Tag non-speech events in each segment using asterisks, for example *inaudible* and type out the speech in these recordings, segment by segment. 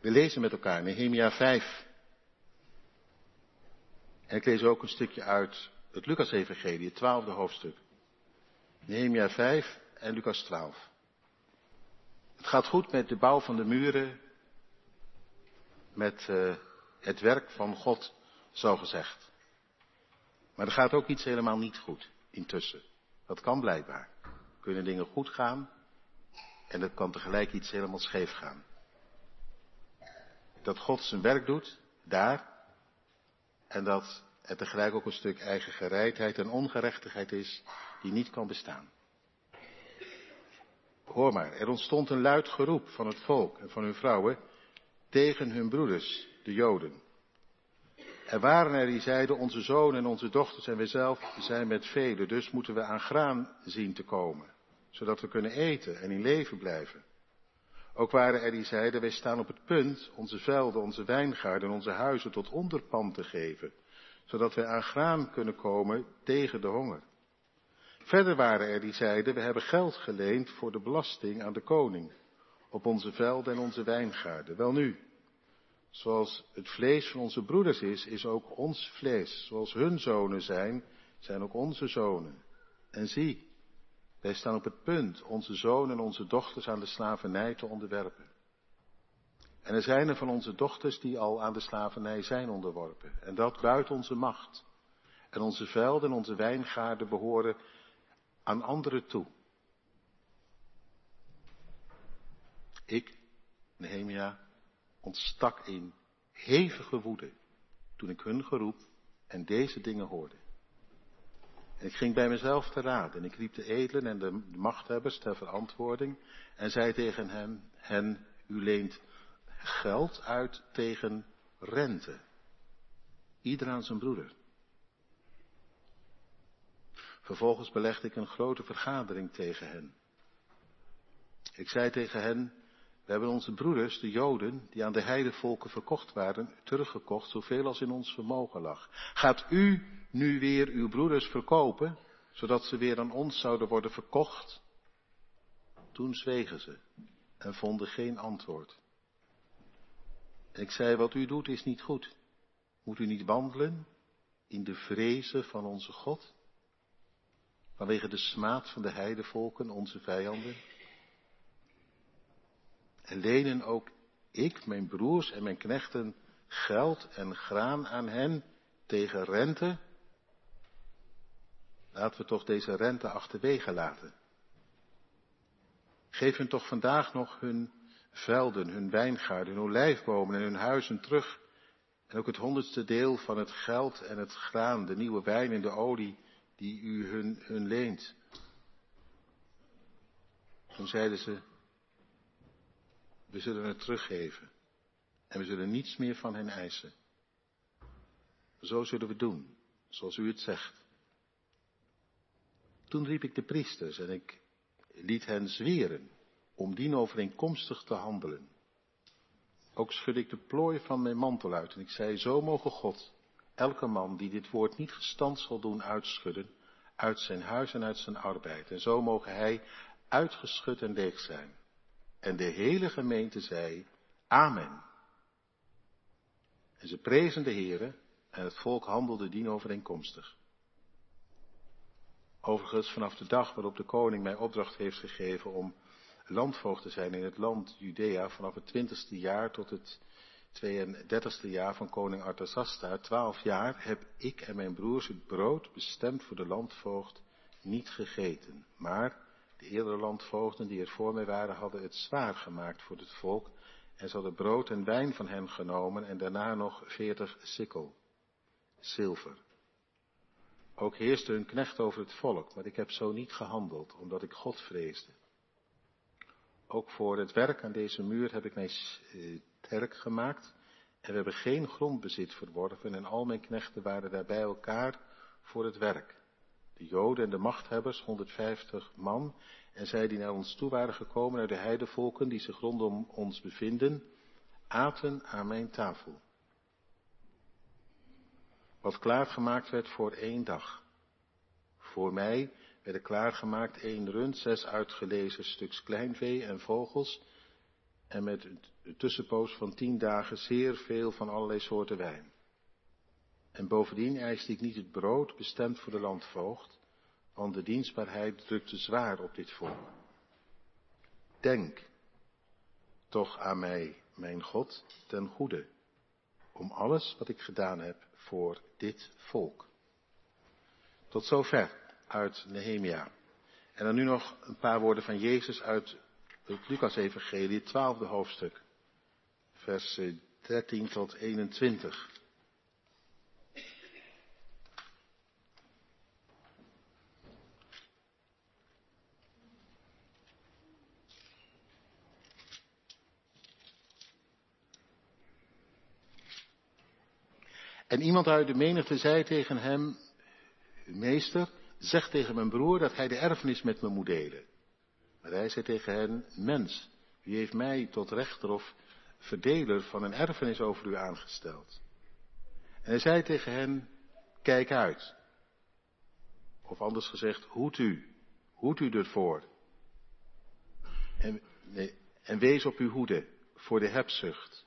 We lezen met elkaar Nehemia 5. En ik lees ook een stukje uit het Lucas-evangelie, het twaalfde hoofdstuk. Nehemia 5 en Lucas 12. Het gaat goed met de bouw van de muren, met uh, het werk van God, zo gezegd. Maar er gaat ook iets helemaal niet goed intussen. Dat kan blijkbaar. Kunnen dingen goed gaan en het kan tegelijk iets helemaal scheef gaan. Dat God zijn werk doet, daar, en dat er tegelijk ook een stuk eigen gereidheid en ongerechtigheid is die niet kan bestaan. Hoor maar, er ontstond een luid geroep van het volk en van hun vrouwen tegen hun broeders, de Joden. Er waren er die zeiden, onze zonen en onze dochters en wij zelf zijn met velen, dus moeten we aan graan zien te komen, zodat we kunnen eten en in leven blijven. Ook waren er die zeiden, wij staan op het punt onze velden, onze wijngaarden en onze huizen tot onderpand te geven, zodat wij aan graan kunnen komen tegen de honger. Verder waren er die zeiden, we hebben geld geleend voor de belasting aan de koning, op onze velden en onze wijngaarden. Wel nu, zoals het vlees van onze broeders is, is ook ons vlees. Zoals hun zonen zijn, zijn ook onze zonen. En zie, wij staan op het punt onze zonen en onze dochters aan de slavernij te onderwerpen. En er zijn er van onze dochters die al aan de slavernij zijn onderworpen. En dat buiten onze macht. En onze velden en onze wijngaarden behoren aan anderen toe. Ik, Nehemia, ontstak in hevige woede toen ik hun geroep en deze dingen hoorde. Ik ging bij mezelf te raden en ik riep de edelen en de machthebbers ter verantwoording en zei tegen hen, hen, u leent geld uit tegen rente. Ieder aan zijn broeder. Vervolgens belegde ik een grote vergadering tegen hen. Ik zei tegen hen, we hebben onze broeders, de Joden, die aan de heidevolken verkocht waren, teruggekocht, zoveel als in ons vermogen lag. Gaat u nu weer uw broeders verkopen, zodat ze weer aan ons zouden worden verkocht? Toen zwegen ze en vonden geen antwoord. Ik zei, wat u doet is niet goed. Moet u niet wandelen in de vrezen van onze God? Vanwege de smaad van de heidevolken, onze vijanden? En lenen ook ik, mijn broers en mijn knechten geld en graan aan hen tegen rente? Laten we toch deze rente achterwege laten. Geef hen toch vandaag nog hun velden, hun wijngaarden, hun olijfbomen en hun huizen terug. En ook het honderdste deel van het geld en het graan, de nieuwe wijn en de olie die u hun, hun leent. Toen zeiden ze, we zullen het teruggeven. En we zullen niets meer van hen eisen. Zo zullen we doen, zoals u het zegt. Toen riep ik de priesters en ik liet hen zweren om dienovereenkomstig te handelen. Ook schudde ik de plooi van mijn mantel uit en ik zei, zo mogen God, elke man die dit woord niet gestand zal doen uitschudden, uit zijn huis en uit zijn arbeid. En zo mogen hij uitgeschud en leeg zijn. En de hele gemeente zei, Amen. En ze prezen de Heere en het volk handelde dienovereenkomstig. Overigens, vanaf de dag waarop de koning mij opdracht heeft gegeven om landvoogd te zijn in het land Judea, vanaf het twintigste jaar tot het 32e jaar van koning Artasasta, twaalf jaar, heb ik en mijn broers het brood bestemd voor de landvoogd niet gegeten. Maar de eerdere landvoogden die er voor mij waren, hadden het zwaar gemaakt voor het volk en ze hadden brood en wijn van hen genomen en daarna nog veertig sikkel, zilver. Ook heerste hun knecht over het volk, maar ik heb zo niet gehandeld, omdat ik God vreesde. Ook voor het werk aan deze muur heb ik mij sterk gemaakt en we hebben geen grondbezit verworven en al mijn knechten waren daar bij elkaar voor het werk de Joden en de machthebbers, 150 man, en zij die naar ons toe waren gekomen uit de heidevolken die zich rondom ons bevinden, aten aan mijn tafel. Wat klaargemaakt werd voor één dag. Voor mij werden klaargemaakt één rund, zes uitgelezen stuks kleinvee en vogels, en met een tussenpoos van tien dagen zeer veel van allerlei soorten wijn. En bovendien eiste ik niet het brood bestemd voor de landvoogd, want de dienstbaarheid drukte zwaar op dit volk. Denk toch aan mij, mijn God, ten goede, om alles wat ik gedaan heb voor dit volk. Tot zover uit Nehemia. En dan nu nog een paar woorden van Jezus uit het Lucas-evangelie, het twaalfde hoofdstuk, vers 13 tot 21. En iemand uit de menigte zei tegen hem, meester, zeg tegen mijn broer dat hij de erfenis met me moet delen. Maar hij zei tegen hen, mens, wie heeft mij tot rechter of verdeler van een erfenis over u aangesteld? En hij zei tegen hen, kijk uit. Of anders gezegd, hoed u, hoed u ervoor. En, en wees op uw hoede voor de hebzucht.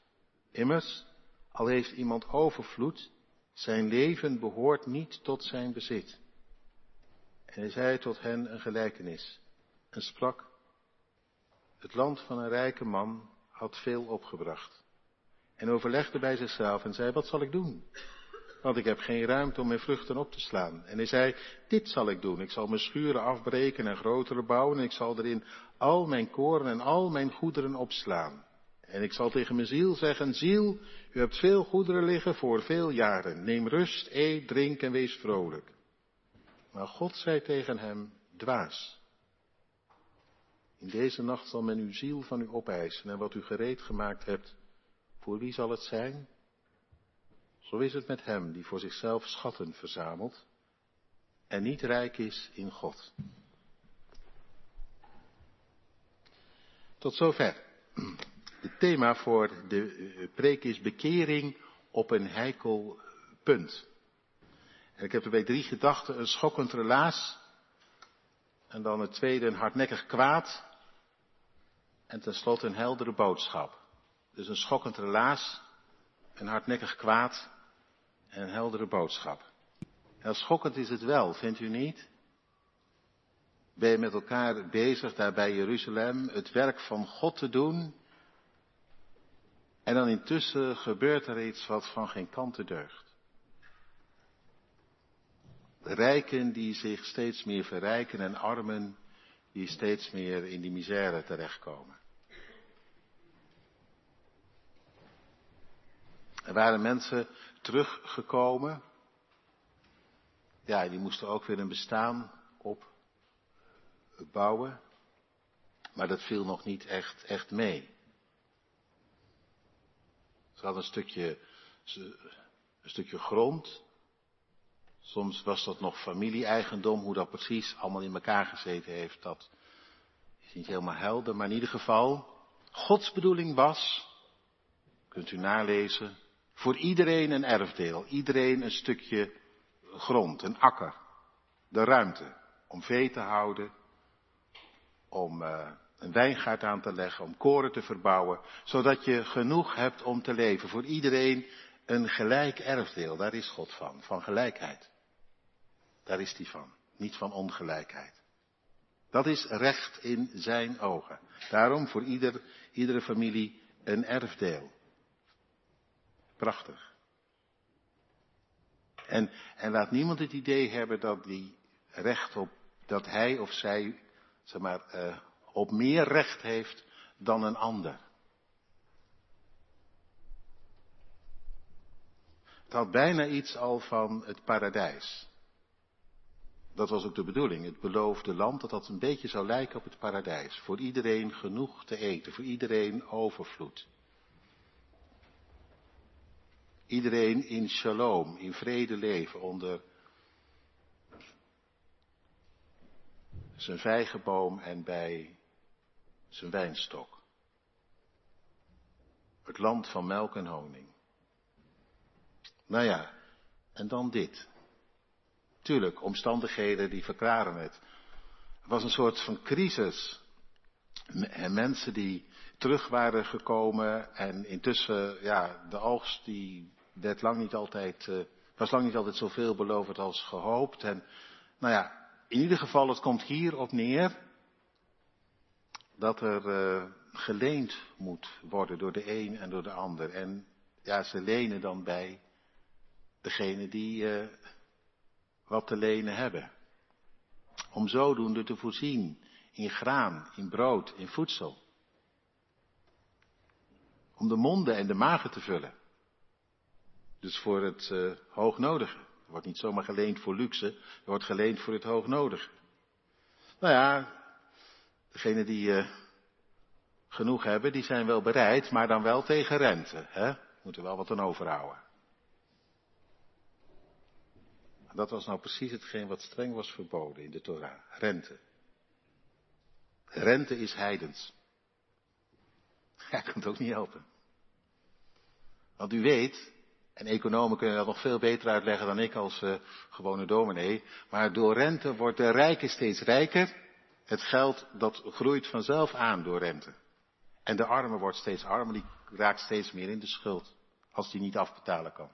Immers, al heeft iemand overvloed, zijn leven behoort niet tot zijn bezit. En hij zei tot hen een gelijkenis en sprak, het land van een rijke man had veel opgebracht. En overlegde bij zichzelf en zei, wat zal ik doen? Want ik heb geen ruimte om mijn vruchten op te slaan. En hij zei, dit zal ik doen. Ik zal mijn schuren afbreken en grotere bouwen. En ik zal erin al mijn koren en al mijn goederen opslaan. En ik zal tegen mijn ziel zeggen, ziel, u hebt veel goederen liggen voor veel jaren. Neem rust, eet, drink en wees vrolijk. Maar God zei tegen hem, dwaas. In deze nacht zal men uw ziel van u opeisen en wat u gereed gemaakt hebt, voor wie zal het zijn? Zo is het met hem die voor zichzelf schatten verzamelt en niet rijk is in God. Tot zover. Het thema voor de eh, preek is bekering op een heikel punt. En ik heb er bij drie gedachten een schokkend relaas. En dan het tweede een hardnekkig kwaad. En tenslotte een heldere boodschap. Dus een schokkend relaas, een hardnekkig kwaad en een heldere boodschap. Heel schokkend is het wel, vindt u niet? Ben je met elkaar bezig daar bij Jeruzalem het werk van God te doen? En dan intussen gebeurt er iets wat van geen kanten deugt. Rijken die zich steeds meer verrijken en armen die steeds meer in die misère terechtkomen. Er waren mensen teruggekomen. Ja, die moesten ook weer een bestaan opbouwen. Maar dat viel nog niet echt, echt mee. Hadden een stukje, een stukje grond. Soms was dat nog familie-eigendom. Hoe dat precies allemaal in elkaar gezeten heeft, dat is niet helemaal helder. Maar in ieder geval, Gods bedoeling was, kunt u nalezen, voor iedereen een erfdeel. Iedereen een stukje grond, een akker. De ruimte om vee te houden, om uh, een wijngaard aan te leggen, om koren te verbouwen, zodat je genoeg hebt om te leven. Voor iedereen een gelijk erfdeel, daar is God van, van gelijkheid. Daar is hij van, niet van ongelijkheid. Dat is recht in zijn ogen. Daarom voor ieder, iedere familie een erfdeel. Prachtig. En, en laat niemand het idee hebben dat die recht op, dat hij of zij, zeg maar, uh, op meer recht heeft dan een ander. Het had bijna iets al van het paradijs. Dat was ook de bedoeling. Het beloofde land, dat dat een beetje zou lijken op het paradijs. Voor iedereen genoeg te eten, voor iedereen overvloed. Iedereen in shalom, in vrede leven onder zijn vijgenboom en bij zijn wijnstok. Het land van melk en honing. Nou ja, en dan dit. Tuurlijk, omstandigheden die verklaren het. Het was een soort van crisis. En mensen die, terug waren gekomen. En intussen, ja, de oogst die werd lang niet altijd, uh, was lang niet altijd zoveel belovend als gehoopt. En nou ja, in ieder geval, het komt hier op neer dat er uh, geleend moet worden door de een en door de ander. En ja, ze lenen dan bij degene die uh, wat te lenen hebben. Om zodoende te voorzien in graan, in brood, in voedsel. Om de monden en de magen te vullen. Dus voor het uh, hoognodige. Er wordt niet zomaar geleend voor luxe, er wordt geleend voor het hoognodige. Nou ja, degene die uh, genoeg hebben, die zijn wel bereid, maar dan wel tegen rente. Hè? Moeten wel wat aan overhouden. Dat was nou precies hetgeen wat streng was verboden in de Torah. Rente. Rente is heidens. *laughs* Ja, kan het ook niet helpen. Want u weet, en economen kunnen dat nog veel beter uitleggen dan ik als uh, gewone dominee, maar door rente wordt de rijke steeds rijker. Het geld dat groeit vanzelf aan door rente. En de arme wordt steeds armer, die raakt steeds meer in de schuld, als die niet afbetalen kan.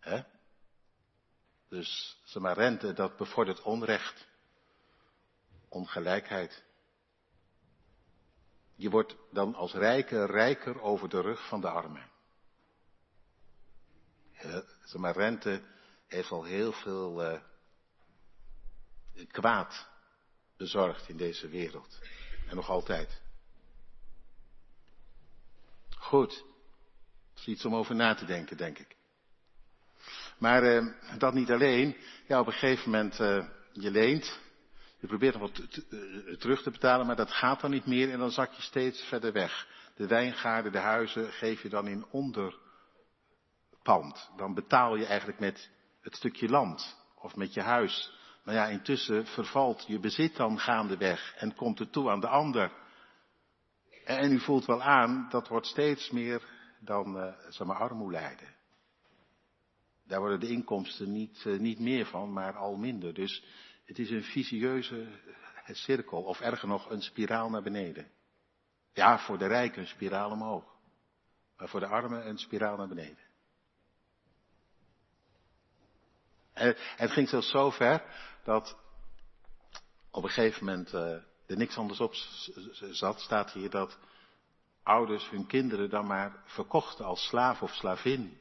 Hè? Dus, zeg rente, dat bevordert onrecht, ongelijkheid. Je wordt dan als rijke rijker over de rug van de armen. Ja, zeg maar, rente heeft al heel veel uh, kwaad bezorgd in deze wereld. En nog altijd. Goed. Dat is iets om over na te denken, denk ik. Maar uh, dat niet alleen. Ja, op een gegeven moment, uh, je leent. Je probeert nog wat terug te betalen, maar dat gaat dan niet meer en dan zak je steeds verder weg. De wijngaarden, de huizen geef je dan in onderpand. Dan betaal je eigenlijk met het stukje land of met je huis. Maar ja, intussen vervalt je bezit dan gaandeweg en komt het toe aan de ander. En u voelt wel aan, dat wordt steeds meer dan, uh, zeg maar, armoede lijden. Daar worden de inkomsten niet, uh, niet meer van, maar al minder. Dus het is een visieuze cirkel, of erger nog, een spiraal naar beneden. Ja, voor de rijken een spiraal omhoog. Maar voor de armen een spiraal naar beneden. En het ging zelfs zo ver dat op een gegeven moment uh, er niks anders op zat, staat hier dat ouders hun kinderen dan maar verkochten als slaaf of slavin.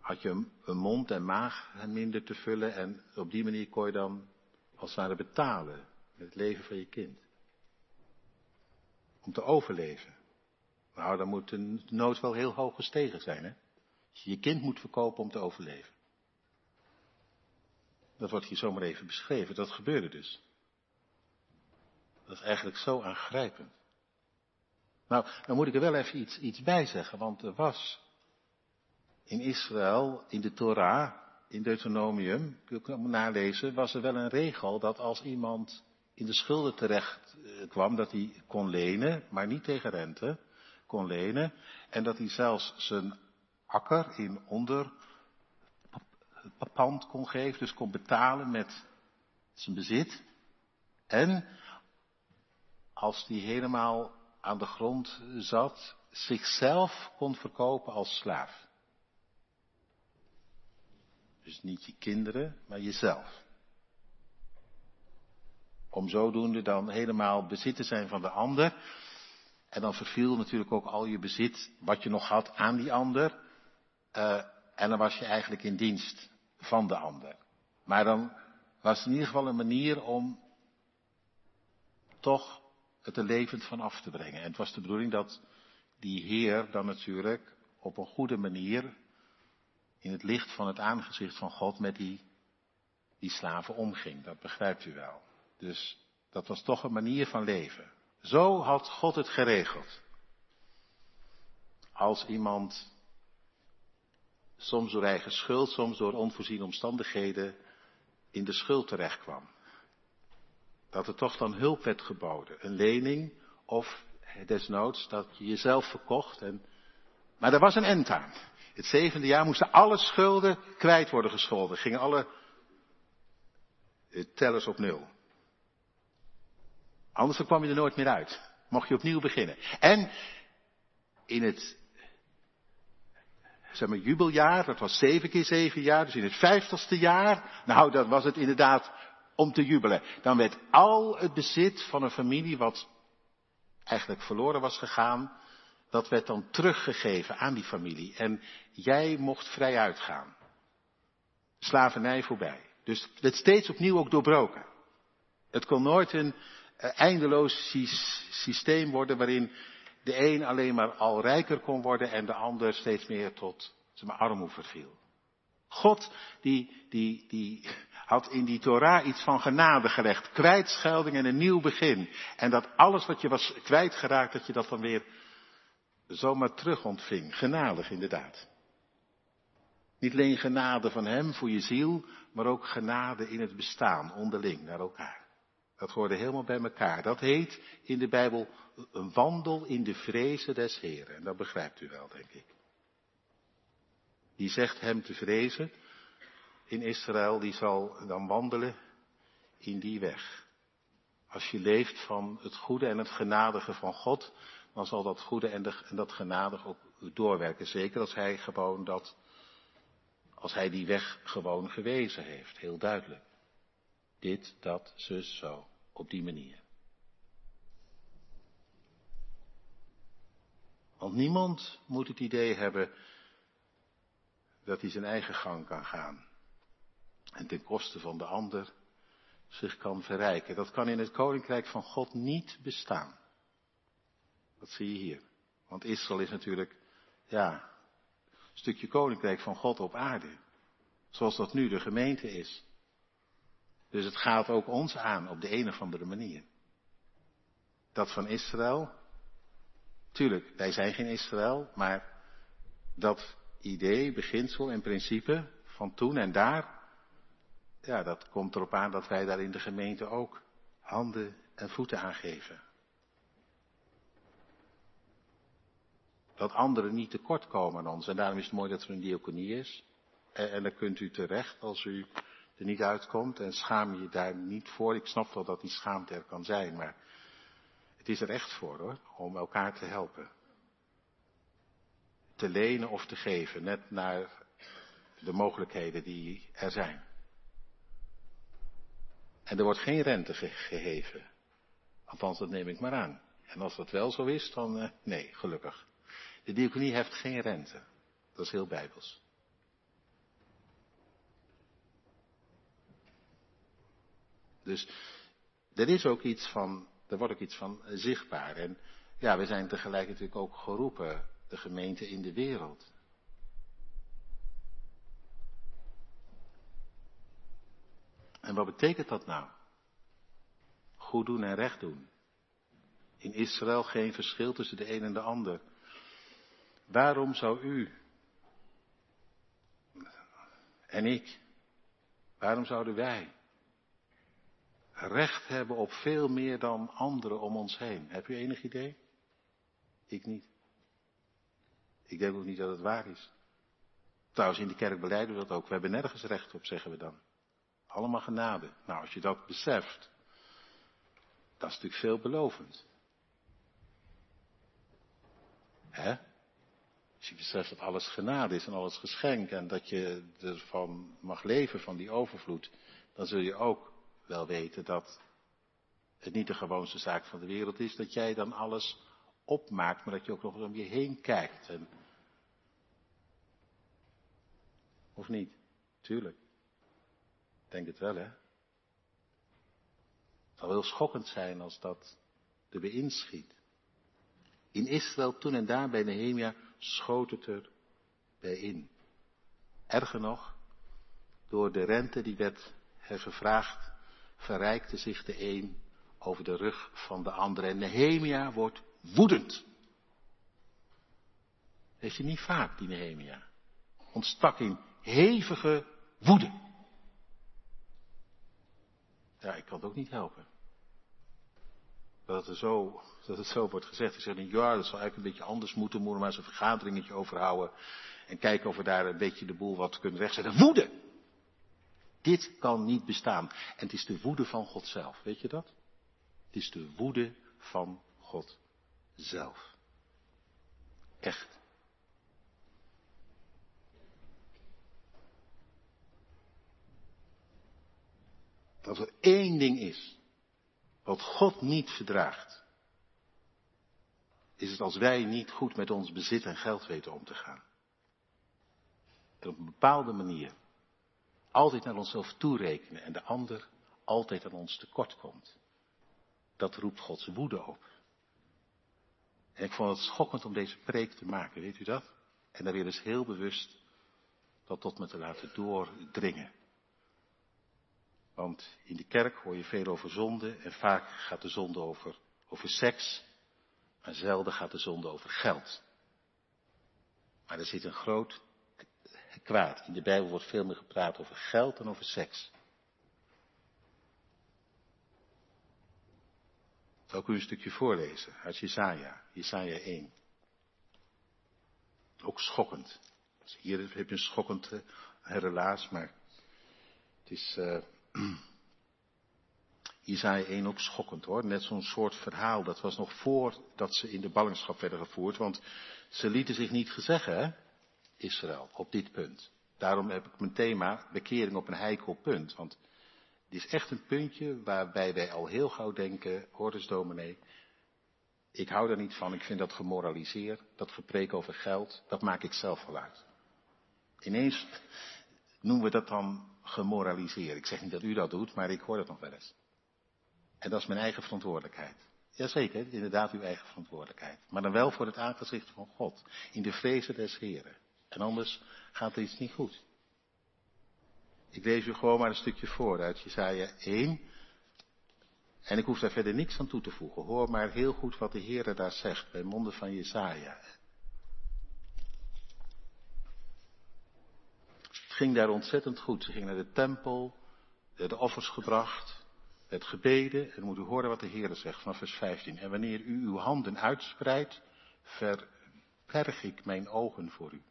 Had je een mond en maag minder te vullen en op die manier kon je dan als het betalen met het leven van je kind. Om te overleven. Nou, dan moet de nood wel heel hoog gestegen zijn, hè? Je je kind moet verkopen om te overleven. Dat wordt hier zomaar even beschreven. Dat gebeurde dus. Dat is eigenlijk zo aangrijpend. Nou, dan moet ik er wel even iets, iets bij zeggen, want er was in Israël, in de Torah, in Deuteronomium, kun je nalezen, was er wel een regel dat als iemand in de schulden terecht eh, kwam, dat hij kon lenen, maar niet tegen rente, kon lenen, en dat hij zelfs zijn akker in onderpand kon geven, dus kon betalen met zijn bezit. En als die helemaal aan de grond zat, zichzelf kon verkopen als slaaf. Dus niet je kinderen, maar jezelf. Om zodoende dan helemaal bezit te zijn van de ander. En dan verviel natuurlijk ook al je bezit, wat je nog had, aan die ander. Uh, en dan was je eigenlijk in dienst van de ander. Maar dan was het in ieder geval een manier om toch het er levend van af te brengen. En het was de bedoeling dat die Heer dan natuurlijk op een goede manier in het licht van het aangezicht van God met die, die slaven omging. Dat begrijpt u wel. Dus dat was toch een manier van leven. Zo had God het geregeld. Als iemand soms door eigen schuld, soms door onvoorziene omstandigheden in de schuld terecht kwam. Dat er toch dan hulp werd geboden. Een lening of desnoods dat je jezelf verkocht. En... Maar er was een end aan. Het zevende jaar moesten alle schulden kwijt worden gescholden. Gingen alle tellers op nul. Anders kwam je er nooit meer uit. Mocht je opnieuw beginnen. En in het zeg maar, jubeljaar, dat was zeven keer zeven jaar, dus in het vijftigste jaar, nou dan was het inderdaad om te jubelen. Dan werd al het bezit van een familie wat eigenlijk verloren was gegaan, dat werd dan teruggegeven aan die familie. En jij mocht vrij uitgaan. Slavernij voorbij. Dus het werd steeds opnieuw ook doorbroken. Het kon nooit een eh, eindeloos systeem worden waarin de een alleen maar al rijker kon worden en de ander steeds meer tot maar, armoede verviel. God die, die, die had in die Torah iets van genade gelegd. Kwijtschelding en een nieuw begin. En dat alles wat je was kwijtgeraakt, dat je dat dan weer zomaar terug ontving. Genadig inderdaad. Niet alleen genade van Hem voor je ziel, maar ook genade in het bestaan, onderling, naar elkaar. Dat hoorde helemaal bij elkaar. Dat heet in de Bijbel een wandel in de vrezen des Heren. En dat begrijpt u wel, denk ik. Die zegt hem te vrezen in Israël, die zal dan wandelen in die weg. Als je leeft van het goede en het genadige van God, dan zal dat goede en, en dat genadige ook doorwerken. Zeker als hij gewoon dat, als hij die weg gewoon gewezen heeft. Heel duidelijk. Dit, dat, zus, zo. Op die manier. Want niemand moet het idee hebben dat hij zijn eigen gang kan gaan. En ten koste van de ander zich kan verrijken. Dat kan in het koninkrijk van God niet bestaan. Dat zie je hier. Want Israël is natuurlijk, ja, een stukje koninkrijk van God op aarde. Zoals dat nu de gemeente is. Dus het gaat ook ons aan op de een of andere manier. Dat van Israël, tuurlijk, wij zijn geen Israël, maar dat idee, beginsel en principe van toen en daar, ja, dat komt erop aan dat wij daar in de gemeente ook handen en voeten aan geven. Dat anderen niet tekort komen aan ons. En daarom is het mooi dat er een diaconie is. En, en dan kunt u terecht als u er niet uitkomt en schaam je daar niet voor. Ik snap wel dat die schaamte er kan zijn, maar het is er echt voor hoor, om elkaar te helpen. Te lenen of te geven, net naar de mogelijkheden die er zijn. En er wordt geen rente gegeven. Althans, dat neem ik maar aan. En als dat wel zo is, dan uh, nee, gelukkig. De diaconie heeft geen rente. Dat is heel bijbels. Dus er is ook iets van, er wordt ook iets van zichtbaar. En ja, we zijn tegelijk natuurlijk ook geroepen, de gemeente in de wereld. En wat betekent dat nou? Goed doen en recht doen. In Israël geen verschil tussen de een en de ander. Waarom zou u en ik, waarom zouden wij recht hebben op veel meer dan anderen om ons heen. Heb u enig idee? Ik niet. Ik denk ook niet dat het waar is. Trouwens, in de kerk beleiden we dat ook. We hebben nergens recht op, zeggen we dan. Allemaal genade. Nou, als je dat beseft, dat is natuurlijk veelbelovend. Hè? Als je beseft dat alles genade is en alles geschenk en dat je ervan mag leven, van die overvloed, dan zul je ook wel weten dat het niet de gewoonste zaak van de wereld is, dat jij dan alles opmaakt, maar dat je ook nog eens om je heen kijkt. En... Of niet? Tuurlijk. Ik denk het wel, hè? Het zal heel schokkend zijn als dat er weer inschiet. In Israël toen en daar bij Nehemia schoot het er bij in. Erger nog, door de rente die werd gevraagd verrijkte zich de een over de rug van de ander. En Nehemia wordt woedend. Weet je niet vaak, die Nehemia. Ontstak in hevige woede. Ja, ik kan het ook niet helpen. Dat het, zo, dat het zo wordt gezegd. Ik zeg, ja, dat zou eigenlijk een beetje anders moeten. Moeten maar eens een vergaderingetje overhouden. En kijken of we daar een beetje de boel wat kunnen wegzetten. Woede! Dit kan niet bestaan. En het is de woede van God zelf, weet je dat? Het is de woede van God zelf. Echt. Dat er één ding is wat God niet verdraagt, is het als wij niet goed met ons bezit en geld weten om te gaan. En op een bepaalde manier altijd naar onszelf toerekenen en de ander altijd aan ons tekort komt. Dat roept Gods woede op. En ik vond het schokkend om deze preek te maken, weet u dat? En daar weer eens heel bewust dat tot me te laten doordringen. Want in de kerk hoor je veel over zonde en vaak gaat de zonde over, over seks, maar zelden gaat de zonde over geld. Maar er zit een groot kwaad. In de Bijbel wordt veel meer gepraat over geld dan over seks. Zal ik u een stukje voorlezen uit Jesaja, Jesaja 1. Ook schokkend. Hier heb je een schokkend uh, relaas, maar het is uh, *clears throat* Jesaja 1 ook schokkend hoor. Net zo'n soort verhaal, dat was nog voordat ze in de ballingschap werden gevoerd, want ze lieten zich niet gezeggen, hè, Israël, op dit punt. Daarom heb ik mijn thema bekering op een heikel punt, want dit is echt een puntje waarbij wij al heel gauw denken, hoor eens dominee, ik hou daar niet van, ik vind dat gemoraliseerd, dat gepreek over geld, dat maak ik zelf wel uit. Ineens noemen we dat dan gemoraliseerd. Ik zeg niet dat u dat doet, maar ik hoor dat nog wel eens. En dat is mijn eigen verantwoordelijkheid. Jazeker, inderdaad uw eigen verantwoordelijkheid. Maar dan wel voor het aangezicht van God. In de vrezen des Heren. En anders gaat er iets niet goed. Ik lees u gewoon maar een stukje voor uit Jesaja 1. En ik hoef daar verder niks aan toe te voegen. Hoor maar heel goed wat de Heer daar zegt bij monden van Jesaja. Het ging daar ontzettend goed. Ze ging naar de tempel, de offers gebracht, het gebeden. En moet u horen wat de Heer zegt vanaf vers 15. En wanneer u uw handen uitspreidt, verberg ik mijn ogen voor u.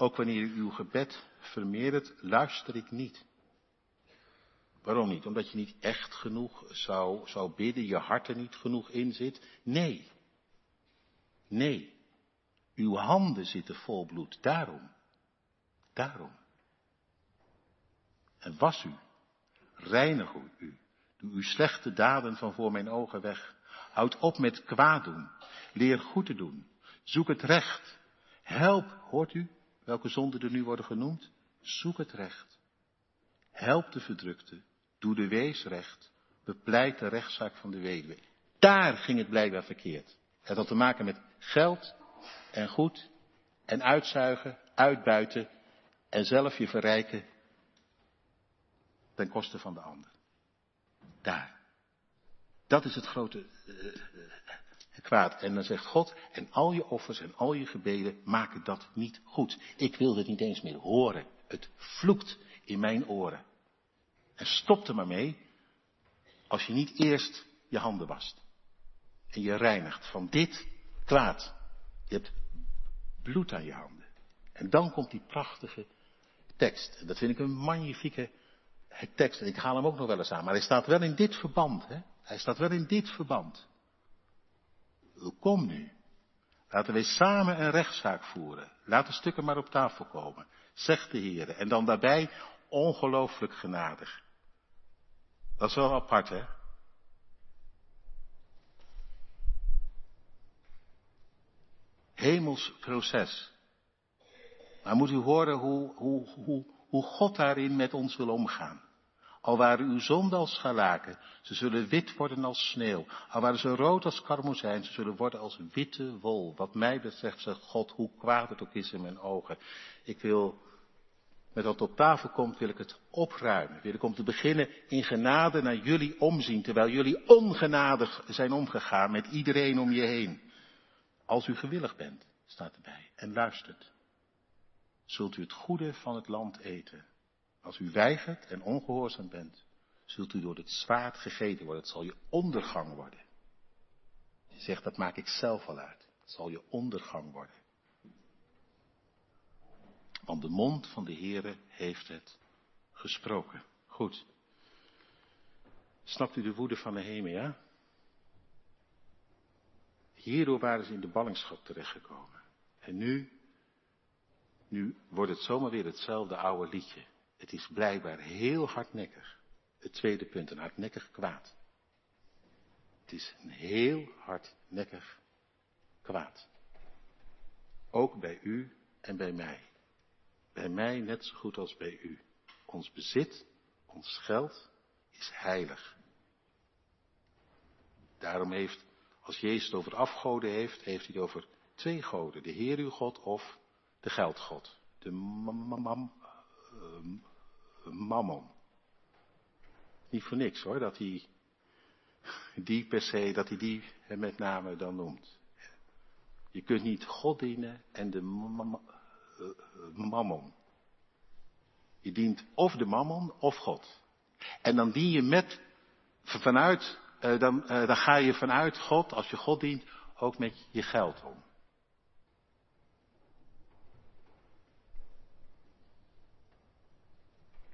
Ook wanneer uw gebed vermeerdert, luister ik niet. Waarom niet? Omdat je niet echt genoeg zou, zou bidden, je hart er niet genoeg in zit? Nee. Nee. Uw handen zitten vol bloed. Daarom. Daarom. En was u. Reinig u. Doe uw slechte daden van voor mijn ogen weg. Houd op met kwaad doen. Leer goed te doen. Zoek het recht. Help, hoort u, welke zonden er nu worden genoemd? Zoek het recht. Help de verdrukte. Doe de wees recht. Bepleit de rechtszaak van de weduwe. Daar ging het blijkbaar verkeerd. Het had te maken met geld en goed en uitzuigen, uitbuiten en zelf je verrijken ten koste van de ander. Daar. Dat is het grote uh, kwaad. En dan zegt God, en al je offers en al je gebeden maken dat niet goed. Ik wil het niet eens meer horen. Het vloekt in mijn oren. En stop er maar mee als je niet eerst je handen wast. En je reinigt van dit kwaad. Je hebt bloed aan je handen. En dan komt die prachtige tekst. En dat vind ik een magnifieke tekst. En ik haal hem ook nog wel eens aan. Maar hij staat wel in dit verband. Hè? Hij staat wel in dit verband. Kom nu. Laten wij samen een rechtszaak voeren. Laat de stukken maar op tafel komen. Zegt de Heer. En dan daarbij ongelooflijk genadig. Dat is wel apart, hè? Hemels proces. Maar moet u horen hoe, hoe, hoe, hoe God daarin met ons wil omgaan. Al waren uw zonden als scharlaken, ze zullen wit worden als sneeuw. Al waren ze rood als karmozijn, ze zullen worden als witte wol. Wat mij betreft zegt God, hoe kwaad het ook is in mijn ogen. Ik wil, met wat op tafel komt, wil ik het opruimen. Wil ik om te beginnen in genade naar jullie omzien, terwijl jullie ongenadig zijn omgegaan met iedereen om je heen. Als u gewillig bent, staat erbij, en luistert, zult u het goede van het land eten. Als u weigert en ongehoorzaam bent, zult u door het zwaard gegeten worden. Het zal je ondergang worden. Je zegt, dat maak ik zelf al uit. Het zal je ondergang worden. Want de mond van de Heere heeft het gesproken. Goed. Snapt u de woede van ja? Hierdoor waren ze in de ballingschap terechtgekomen. En nu, nu wordt het zomaar weer hetzelfde oude liedje. Het is blijkbaar heel hardnekkig. Het tweede punt, een hardnekkig kwaad. Het is een heel hardnekkig kwaad. Ook bij u en bij mij. Bij mij net zo goed als bij u. Ons bezit, ons geld is heilig. Daarom heeft, als Jezus het over afgoden heeft, heeft hij het over twee goden. De Heer uw God of de geldgod. De mammon. Niet voor niks hoor, dat hij die per se, dat hij die met name dan noemt. Je kunt niet God dienen en de mammon. Je dient of de mammon of God. En dan dien je met, vanuit, uh, dan, dan ga je vanuit God, als je God dient, ook met je geld om.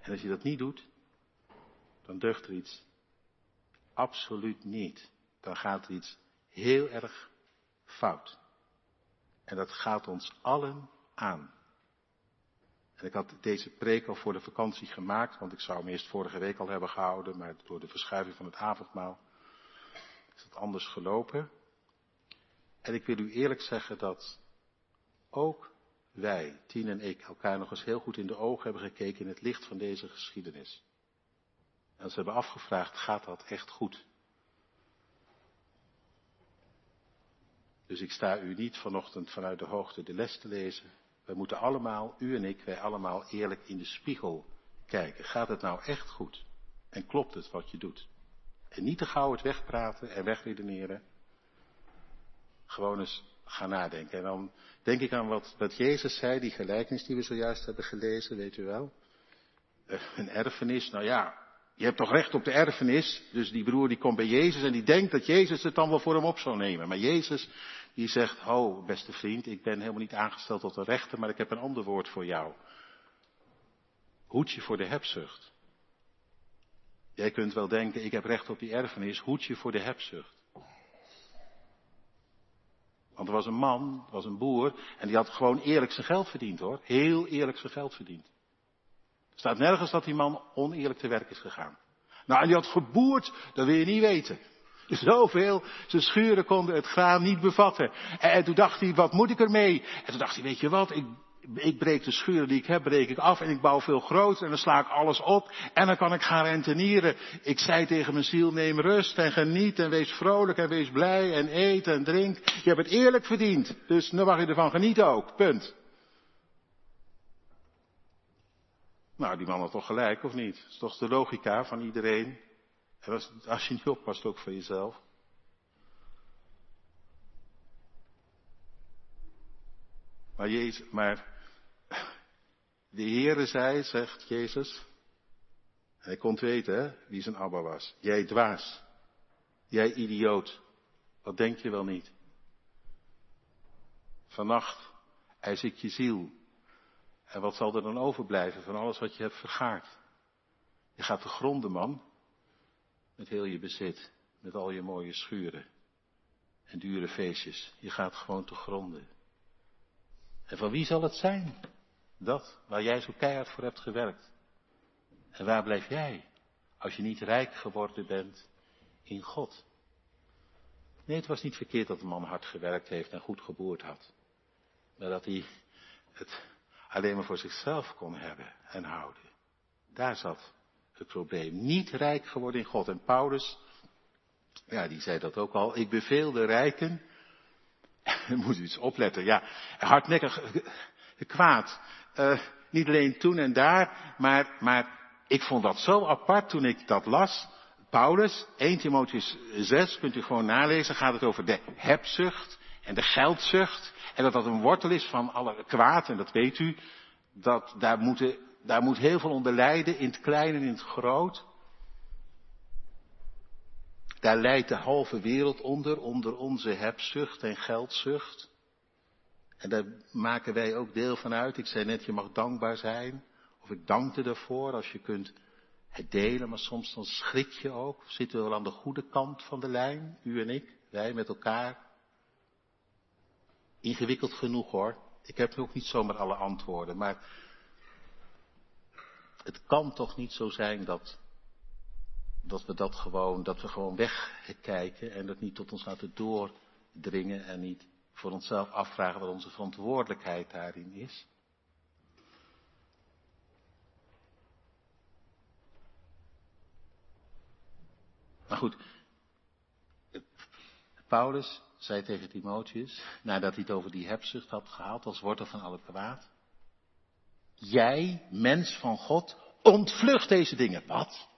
En als je dat niet doet, dan deugt er iets absoluut niet. Dan gaat er iets heel erg fout. En dat gaat ons allen aan. En ik had deze preek al voor de vakantie gemaakt, want ik zou hem eerst vorige week al hebben gehouden, maar door de verschuiving van het avondmaal is het anders gelopen. En ik wil u eerlijk zeggen dat ook wij, Tien en ik, elkaar nog eens heel goed in de ogen hebben gekeken in het licht van deze geschiedenis. En ze hebben afgevraagd, gaat dat echt goed? Dus ik sta u niet vanochtend vanuit de hoogte de les te lezen. Wij moeten allemaal, u en ik, wij allemaal eerlijk in de spiegel kijken. Gaat het nou echt goed? En klopt het wat je doet? En niet te gauw het wegpraten en wegredeneren. Gewoon eens gaan nadenken. En dan denk ik aan wat, wat Jezus zei, die gelijkenis die we zojuist hebben gelezen, weet u wel. Uh, een erfenis, nou ja, je hebt toch recht op de erfenis. Dus die broer die komt bij Jezus en die denkt dat Jezus het dan wel voor hem op zou nemen. Maar Jezus die zegt, ho beste vriend, ik ben helemaal niet aangesteld tot een rechter, maar ik heb een ander woord voor jou. Hoed je voor de hebzucht. Jij kunt wel denken, ik heb recht op die erfenis, hoed je voor de hebzucht. Want er was een man, er was een boer, en die had gewoon eerlijk zijn geld verdiend hoor. Heel eerlijk zijn geld verdiend. Er staat nergens dat die man oneerlijk te werk is gegaan. Nou, en die had geboerd, dat wil je niet weten. *laughs* Zoveel, zijn schuren konden het graan niet bevatten. En, toen dacht hij, wat moet ik ermee? En toen dacht hij, weet je wat, ik, ik breek de schuren die ik heb, breek ik af en ik bouw veel groter en dan sla ik alles op en dan kan ik gaan rentenieren. Ik zei tegen mijn ziel, neem rust en geniet en wees vrolijk en wees blij en eet en drink. Je hebt het eerlijk verdiend, dus nu mag je ervan genieten ook, punt. Nou, die man had toch gelijk, of niet? Dat is toch de logica van iedereen? En als, als je niet oppast, ook voor jezelf. Maar, Jezus, maar de Heere zei, zegt Jezus, hij kon weten hè, wie zijn Abba was. Jij dwaas, jij idioot, wat denk je wel niet? Vannacht eis ik je ziel. En wat zal er dan overblijven van alles wat je hebt vergaard? Je gaat te gronden, man. Met heel je bezit. Met al je mooie schuren. En dure feestjes. Je gaat gewoon te gronden. En van wie zal het zijn? Dat, waar jij zo keihard voor hebt gewerkt. En waar blijf jij? Als je niet rijk geworden bent in God. Nee, het was niet verkeerd dat de man hard gewerkt heeft en goed geboerd had. Maar dat hij het alleen maar voor zichzelf kon hebben en houden. Daar zat het probleem. Niet rijk geworden in God. En Paulus, ja, die zei dat ook al. Ik beveel de rijken. *laughs* moet u iets opletten. Ja, hardnekkig kwaad. Uh, niet alleen toen en daar, maar, maar ik vond dat zo apart toen ik dat las. Paulus, 1 Timotheus 6, kunt u gewoon nalezen, gaat het over de hebzucht en de geldzucht. En dat dat een wortel is van alle kwaad, en dat weet u. Dat daar, moeten, daar moet heel veel onder lijden, in het klein en in het groot. Daar leidt de halve wereld onder, onder onze hebzucht en geldzucht. En daar maken wij ook deel van uit. Ik zei net, je mag dankbaar zijn. Of ik dankte ervoor als je kunt het delen, maar soms dan schrik je ook. Zitten we wel aan de goede kant van de lijn, u en ik, wij met elkaar. ingewikkeld genoeg hoor. Ik heb ook niet zomaar alle antwoorden, maar het kan toch niet zo zijn dat, dat we dat gewoon, dat we gewoon wegkijken en dat niet tot ons laten doordringen en niet voor onszelf afvragen wat onze verantwoordelijkheid daarin is. Maar goed, Paulus zei tegen Timotheus, nadat hij het over die hebzucht had gehaald als wortel van alle kwaad. Jij, mens van God, ontvlucht deze dingen. Wat?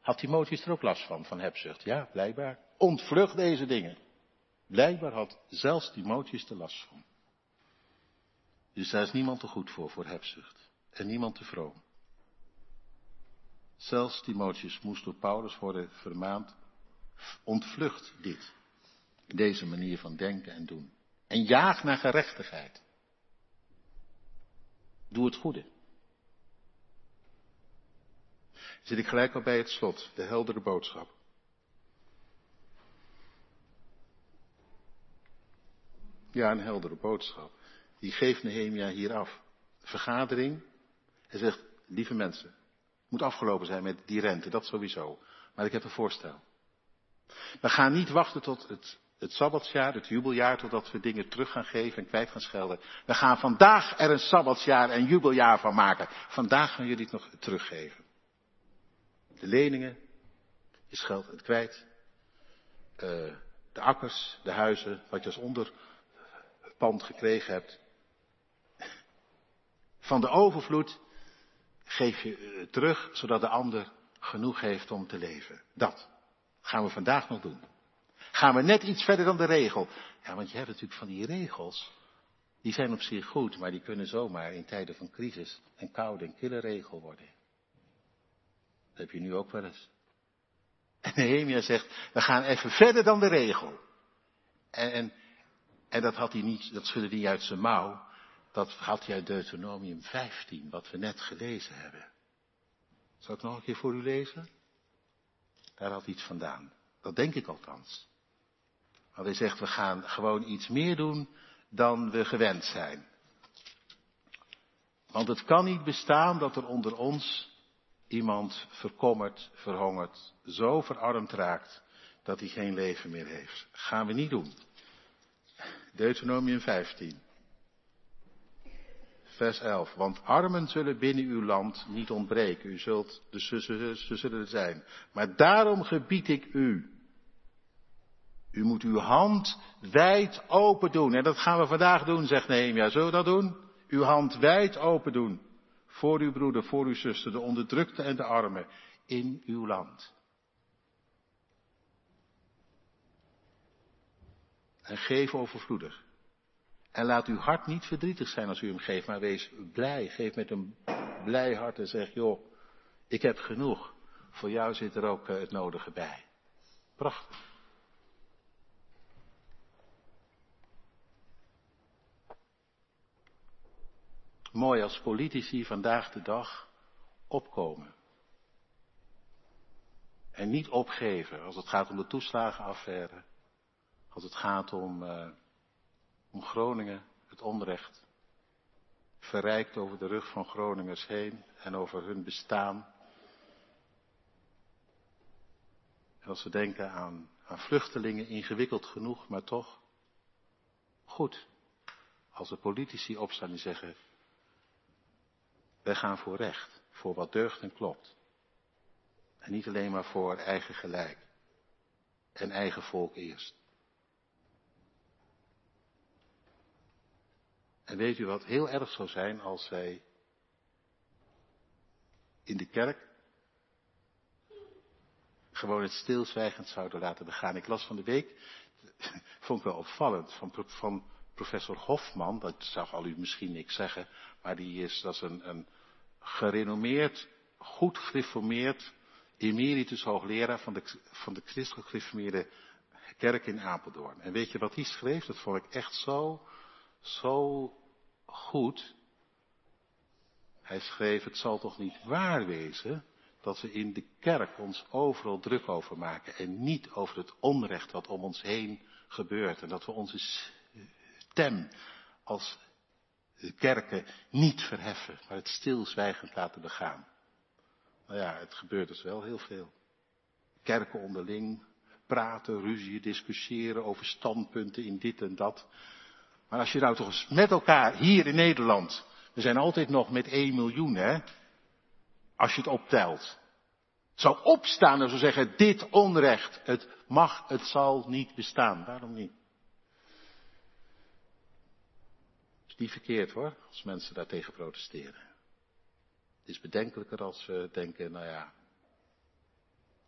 Had Timotheus er ook last van, van hebzucht? Ja, blijkbaar. Ontvlucht deze dingen. Blijkbaar had zelfs Timotheus er last van. Dus daar is niemand te goed voor, voor hebzucht. En niemand te vroom. Zelfs Timotheus moest door Paulus worden vermaand. Ontvlucht dit. Deze manier van denken en doen. En jaag naar gerechtigheid. Doe het goede. Zit ik gelijk al bij het slot, de heldere boodschap. Ja, een heldere boodschap. Die geeft Nehemia hier af. Vergadering. Hij zegt, lieve mensen, het moet afgelopen zijn met die rente, dat sowieso. Maar ik heb een voorstel. We gaan niet wachten tot het, het sabbatsjaar, het jubeljaar, totdat we dingen terug gaan geven en kwijt gaan schelden. We gaan vandaag er een sabbatsjaar en jubeljaar van maken. Vandaag gaan jullie het nog teruggeven. De leningen, je scheldt het kwijt. Uh, de akkers, de huizen, wat je als onderpand gekregen hebt. Van de overvloed geef je terug, zodat de ander genoeg heeft om te leven. Dat gaan we vandaag nog doen. Gaan we net iets verder dan de regel. Ja, want je hebt natuurlijk van die regels. Die zijn op zich goed, maar die kunnen zomaar in tijden van crisis een koude en kille regel worden. Dat heb je nu ook wel eens. En Nehemia zegt, we gaan even verder dan de regel. En, en, en dat had hij niet, dat schudde hij uit zijn mouw. Dat had hij uit Deuteronomium 15, wat we net gelezen hebben. Zal ik nog een keer voor u lezen? Daar had iets vandaan. Dat denk ik althans. Maar hij zegt, we gaan gewoon iets meer doen dan we gewend zijn. Want het kan niet bestaan dat er onder ons iemand verkommerd, verhongerd, zo verarmd raakt dat hij geen leven meer heeft. Gaan we niet doen. Deuteronomium 15. Vers 11. Want armen zullen binnen uw land niet ontbreken. U zult, dus ze zullen er zijn. Maar daarom gebied ik u. U moet uw hand wijd open doen. En dat gaan we vandaag doen, zegt Nehemia. Zullen we dat doen? Uw hand wijd open doen. Voor uw broeder, voor uw zuster, de onderdrukte en de armen. In uw land. En geef overvloedig. En laat uw hart niet verdrietig zijn als u hem geeft, maar wees blij. Geef met een blij hart en zeg, joh, ik heb genoeg. Voor jou zit er ook eh, het nodige bij. Prachtig. Mooi als politici vandaag de dag opkomen. En niet opgeven als het gaat om de toeslagenaffaire. Als het gaat om, uh, om Groningen, het onrecht. Verrijkt over de rug van Groningers heen en over hun bestaan. En als we denken aan, aan vluchtelingen, ingewikkeld genoeg, maar toch goed. Als de politici opstaan en zeggen, wij gaan voor recht, voor wat deugt en klopt. En niet alleen maar voor eigen gelijk en eigen volk eerst. En weet u wat heel erg zou zijn als wij in de kerk gewoon het stilzwijgend zouden laten begaan. Ik las van de week, *laughs* vond ik wel opvallend, van, van professor Hofman, dat zag al u misschien niks zeggen, maar die is, dat is een, een gerenommeerd, goed gereformeerd, emeritus hoogleraar van de, van de christelijk gereformeerde kerk in Apeldoorn. En weet je wat hij schreef? Dat vond ik echt zo, zo goed. Hij schreef, het zal toch niet waar wezen dat we in de kerk ons overal druk over maken en niet over het onrecht wat om ons heen gebeurt. En dat we onze stem als kerken niet verheffen, maar het stilzwijgend laten begaan. Nou ja, het gebeurt dus wel heel veel. Kerken onderling, praten, ruzie, discussiëren over standpunten in dit en dat. Maar als je nou toch eens met elkaar hier in Nederland, we zijn altijd nog met 1 miljoen hè, als je het optelt, zou opstaan en zou zeggen, dit onrecht, het mag, het zal niet bestaan. Waarom niet? Het is niet verkeerd hoor, als mensen daartegen protesteren. Het is bedenkelijker als we denken, nou ja,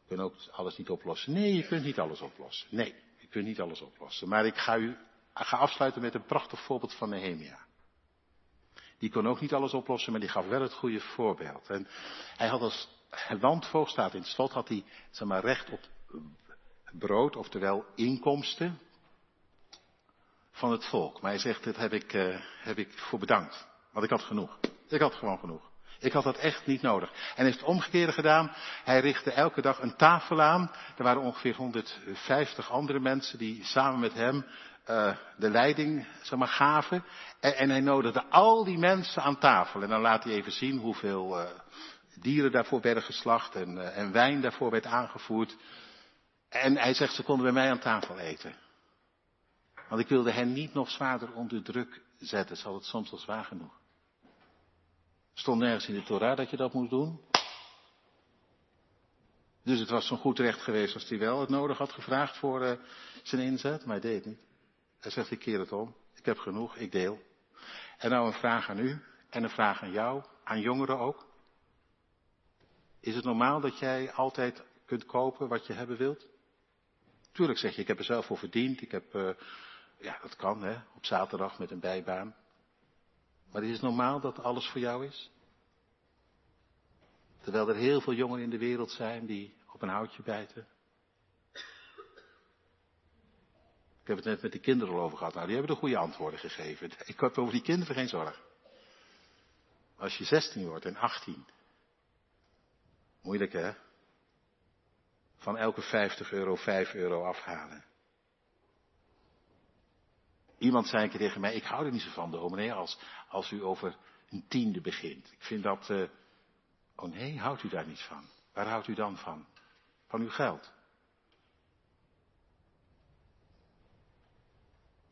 we kunnen ook alles niet oplossen. Nee, je kunt niet alles oplossen. Nee, je kunt niet alles oplossen. Maar ik ga u ga afsluiten met een prachtig voorbeeld van Nehemia. Die kon ook niet alles oplossen, maar die gaf wel het goede voorbeeld. En hij had als landvoogd, staat in het slot, had hij zeg maar, recht op brood, oftewel inkomsten van het volk. Maar hij zegt, dit heb ik, uh, heb ik voor bedankt. Want ik had genoeg. Ik had gewoon genoeg. Ik had dat echt niet nodig. En heeft het omgekeerde gedaan. Hij richtte elke dag een tafel aan. Er waren ongeveer 150 andere mensen die samen met hem uh, de leiding zeg maar, gaven. En, en, hij nodigde al die mensen aan tafel. En dan laat hij even zien hoeveel uh, dieren daarvoor werden geslacht en, uh, en wijn daarvoor werd aangevoerd. En hij zegt, ze konden bij mij aan tafel eten. Want ik wilde hen niet nog zwaarder onder druk zetten. Ze hadden het soms al zwaar genoeg. Stond nergens in de Torah dat je dat moest doen. Dus het was zo'n goed recht geweest als hij wel het nodig had gevraagd voor zijn inzet, maar hij deed het niet. Hij zegt, ik keer het om. Ik heb genoeg, ik deel. En nou een vraag aan u en een vraag aan jou, aan jongeren ook. Is het normaal dat jij altijd kunt kopen wat je hebben wilt? Tuurlijk zeg je, ik heb er zelf voor verdiend. Ik heb, uh, ja, dat kan hè, op zaterdag met een bijbaan. Maar is het normaal dat alles voor jou is? Terwijl er heel veel jongeren in de wereld zijn die op een houtje bijten. Ik heb het net met die kinderen al over gehad. Nou, die hebben de goede antwoorden gegeven. *laughs* Ik heb over die kinderen geen zorg. Als je 16 wordt en 18. Moeilijk hè? Van elke 50 euro 5 euro afhalen. Iemand zei tegen mij, ik hou er niet zo van, dominee, als, als u over een tiende begint. Ik vind dat, uh, oh nee, houdt u daar niet van? Waar houdt u dan van? Van uw geld.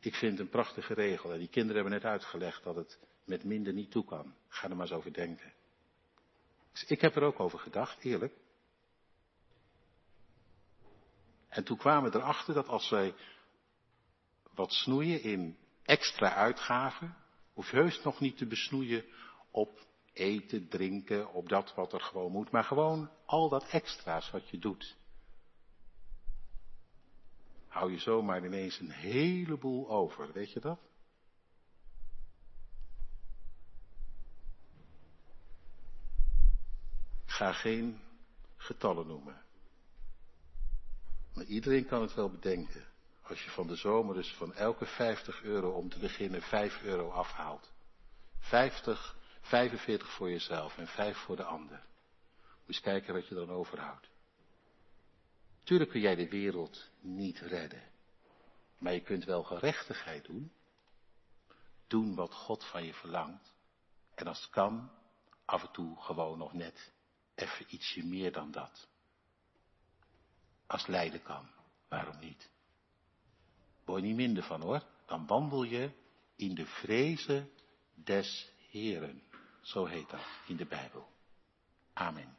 Ik vind een prachtige regel. En die kinderen hebben net uitgelegd dat het met minder niet toe kan. Ga er maar eens over denken. Dus ik heb er ook over gedacht, eerlijk. En toen kwamen we erachter dat als wij wat snoeien in extra uitgaven, hoef je heus nog niet te besnoeien op eten, drinken, op dat wat er gewoon moet, maar gewoon al dat extra's wat je doet. Hou je zomaar ineens een heleboel over, weet je dat? Ga geen getallen noemen. Maar iedereen kan het wel bedenken. Als je van de zomer dus van elke 50 euro om te beginnen 5 euro afhaalt. 50, 45 voor jezelf en 5 voor de ander. Moet eens kijken wat je dan overhoudt. Tuurlijk kun jij de wereld niet redden. Maar je kunt wel gerechtigheid doen. Doen wat God van je verlangt. En als het kan, af en toe gewoon nog net even ietsje meer dan dat. Als lijden kan, waarom niet? Word je niet minder van hoor. Dan wandel je in de vrezen des Heren. Zo heet dat in de Bijbel. Amen.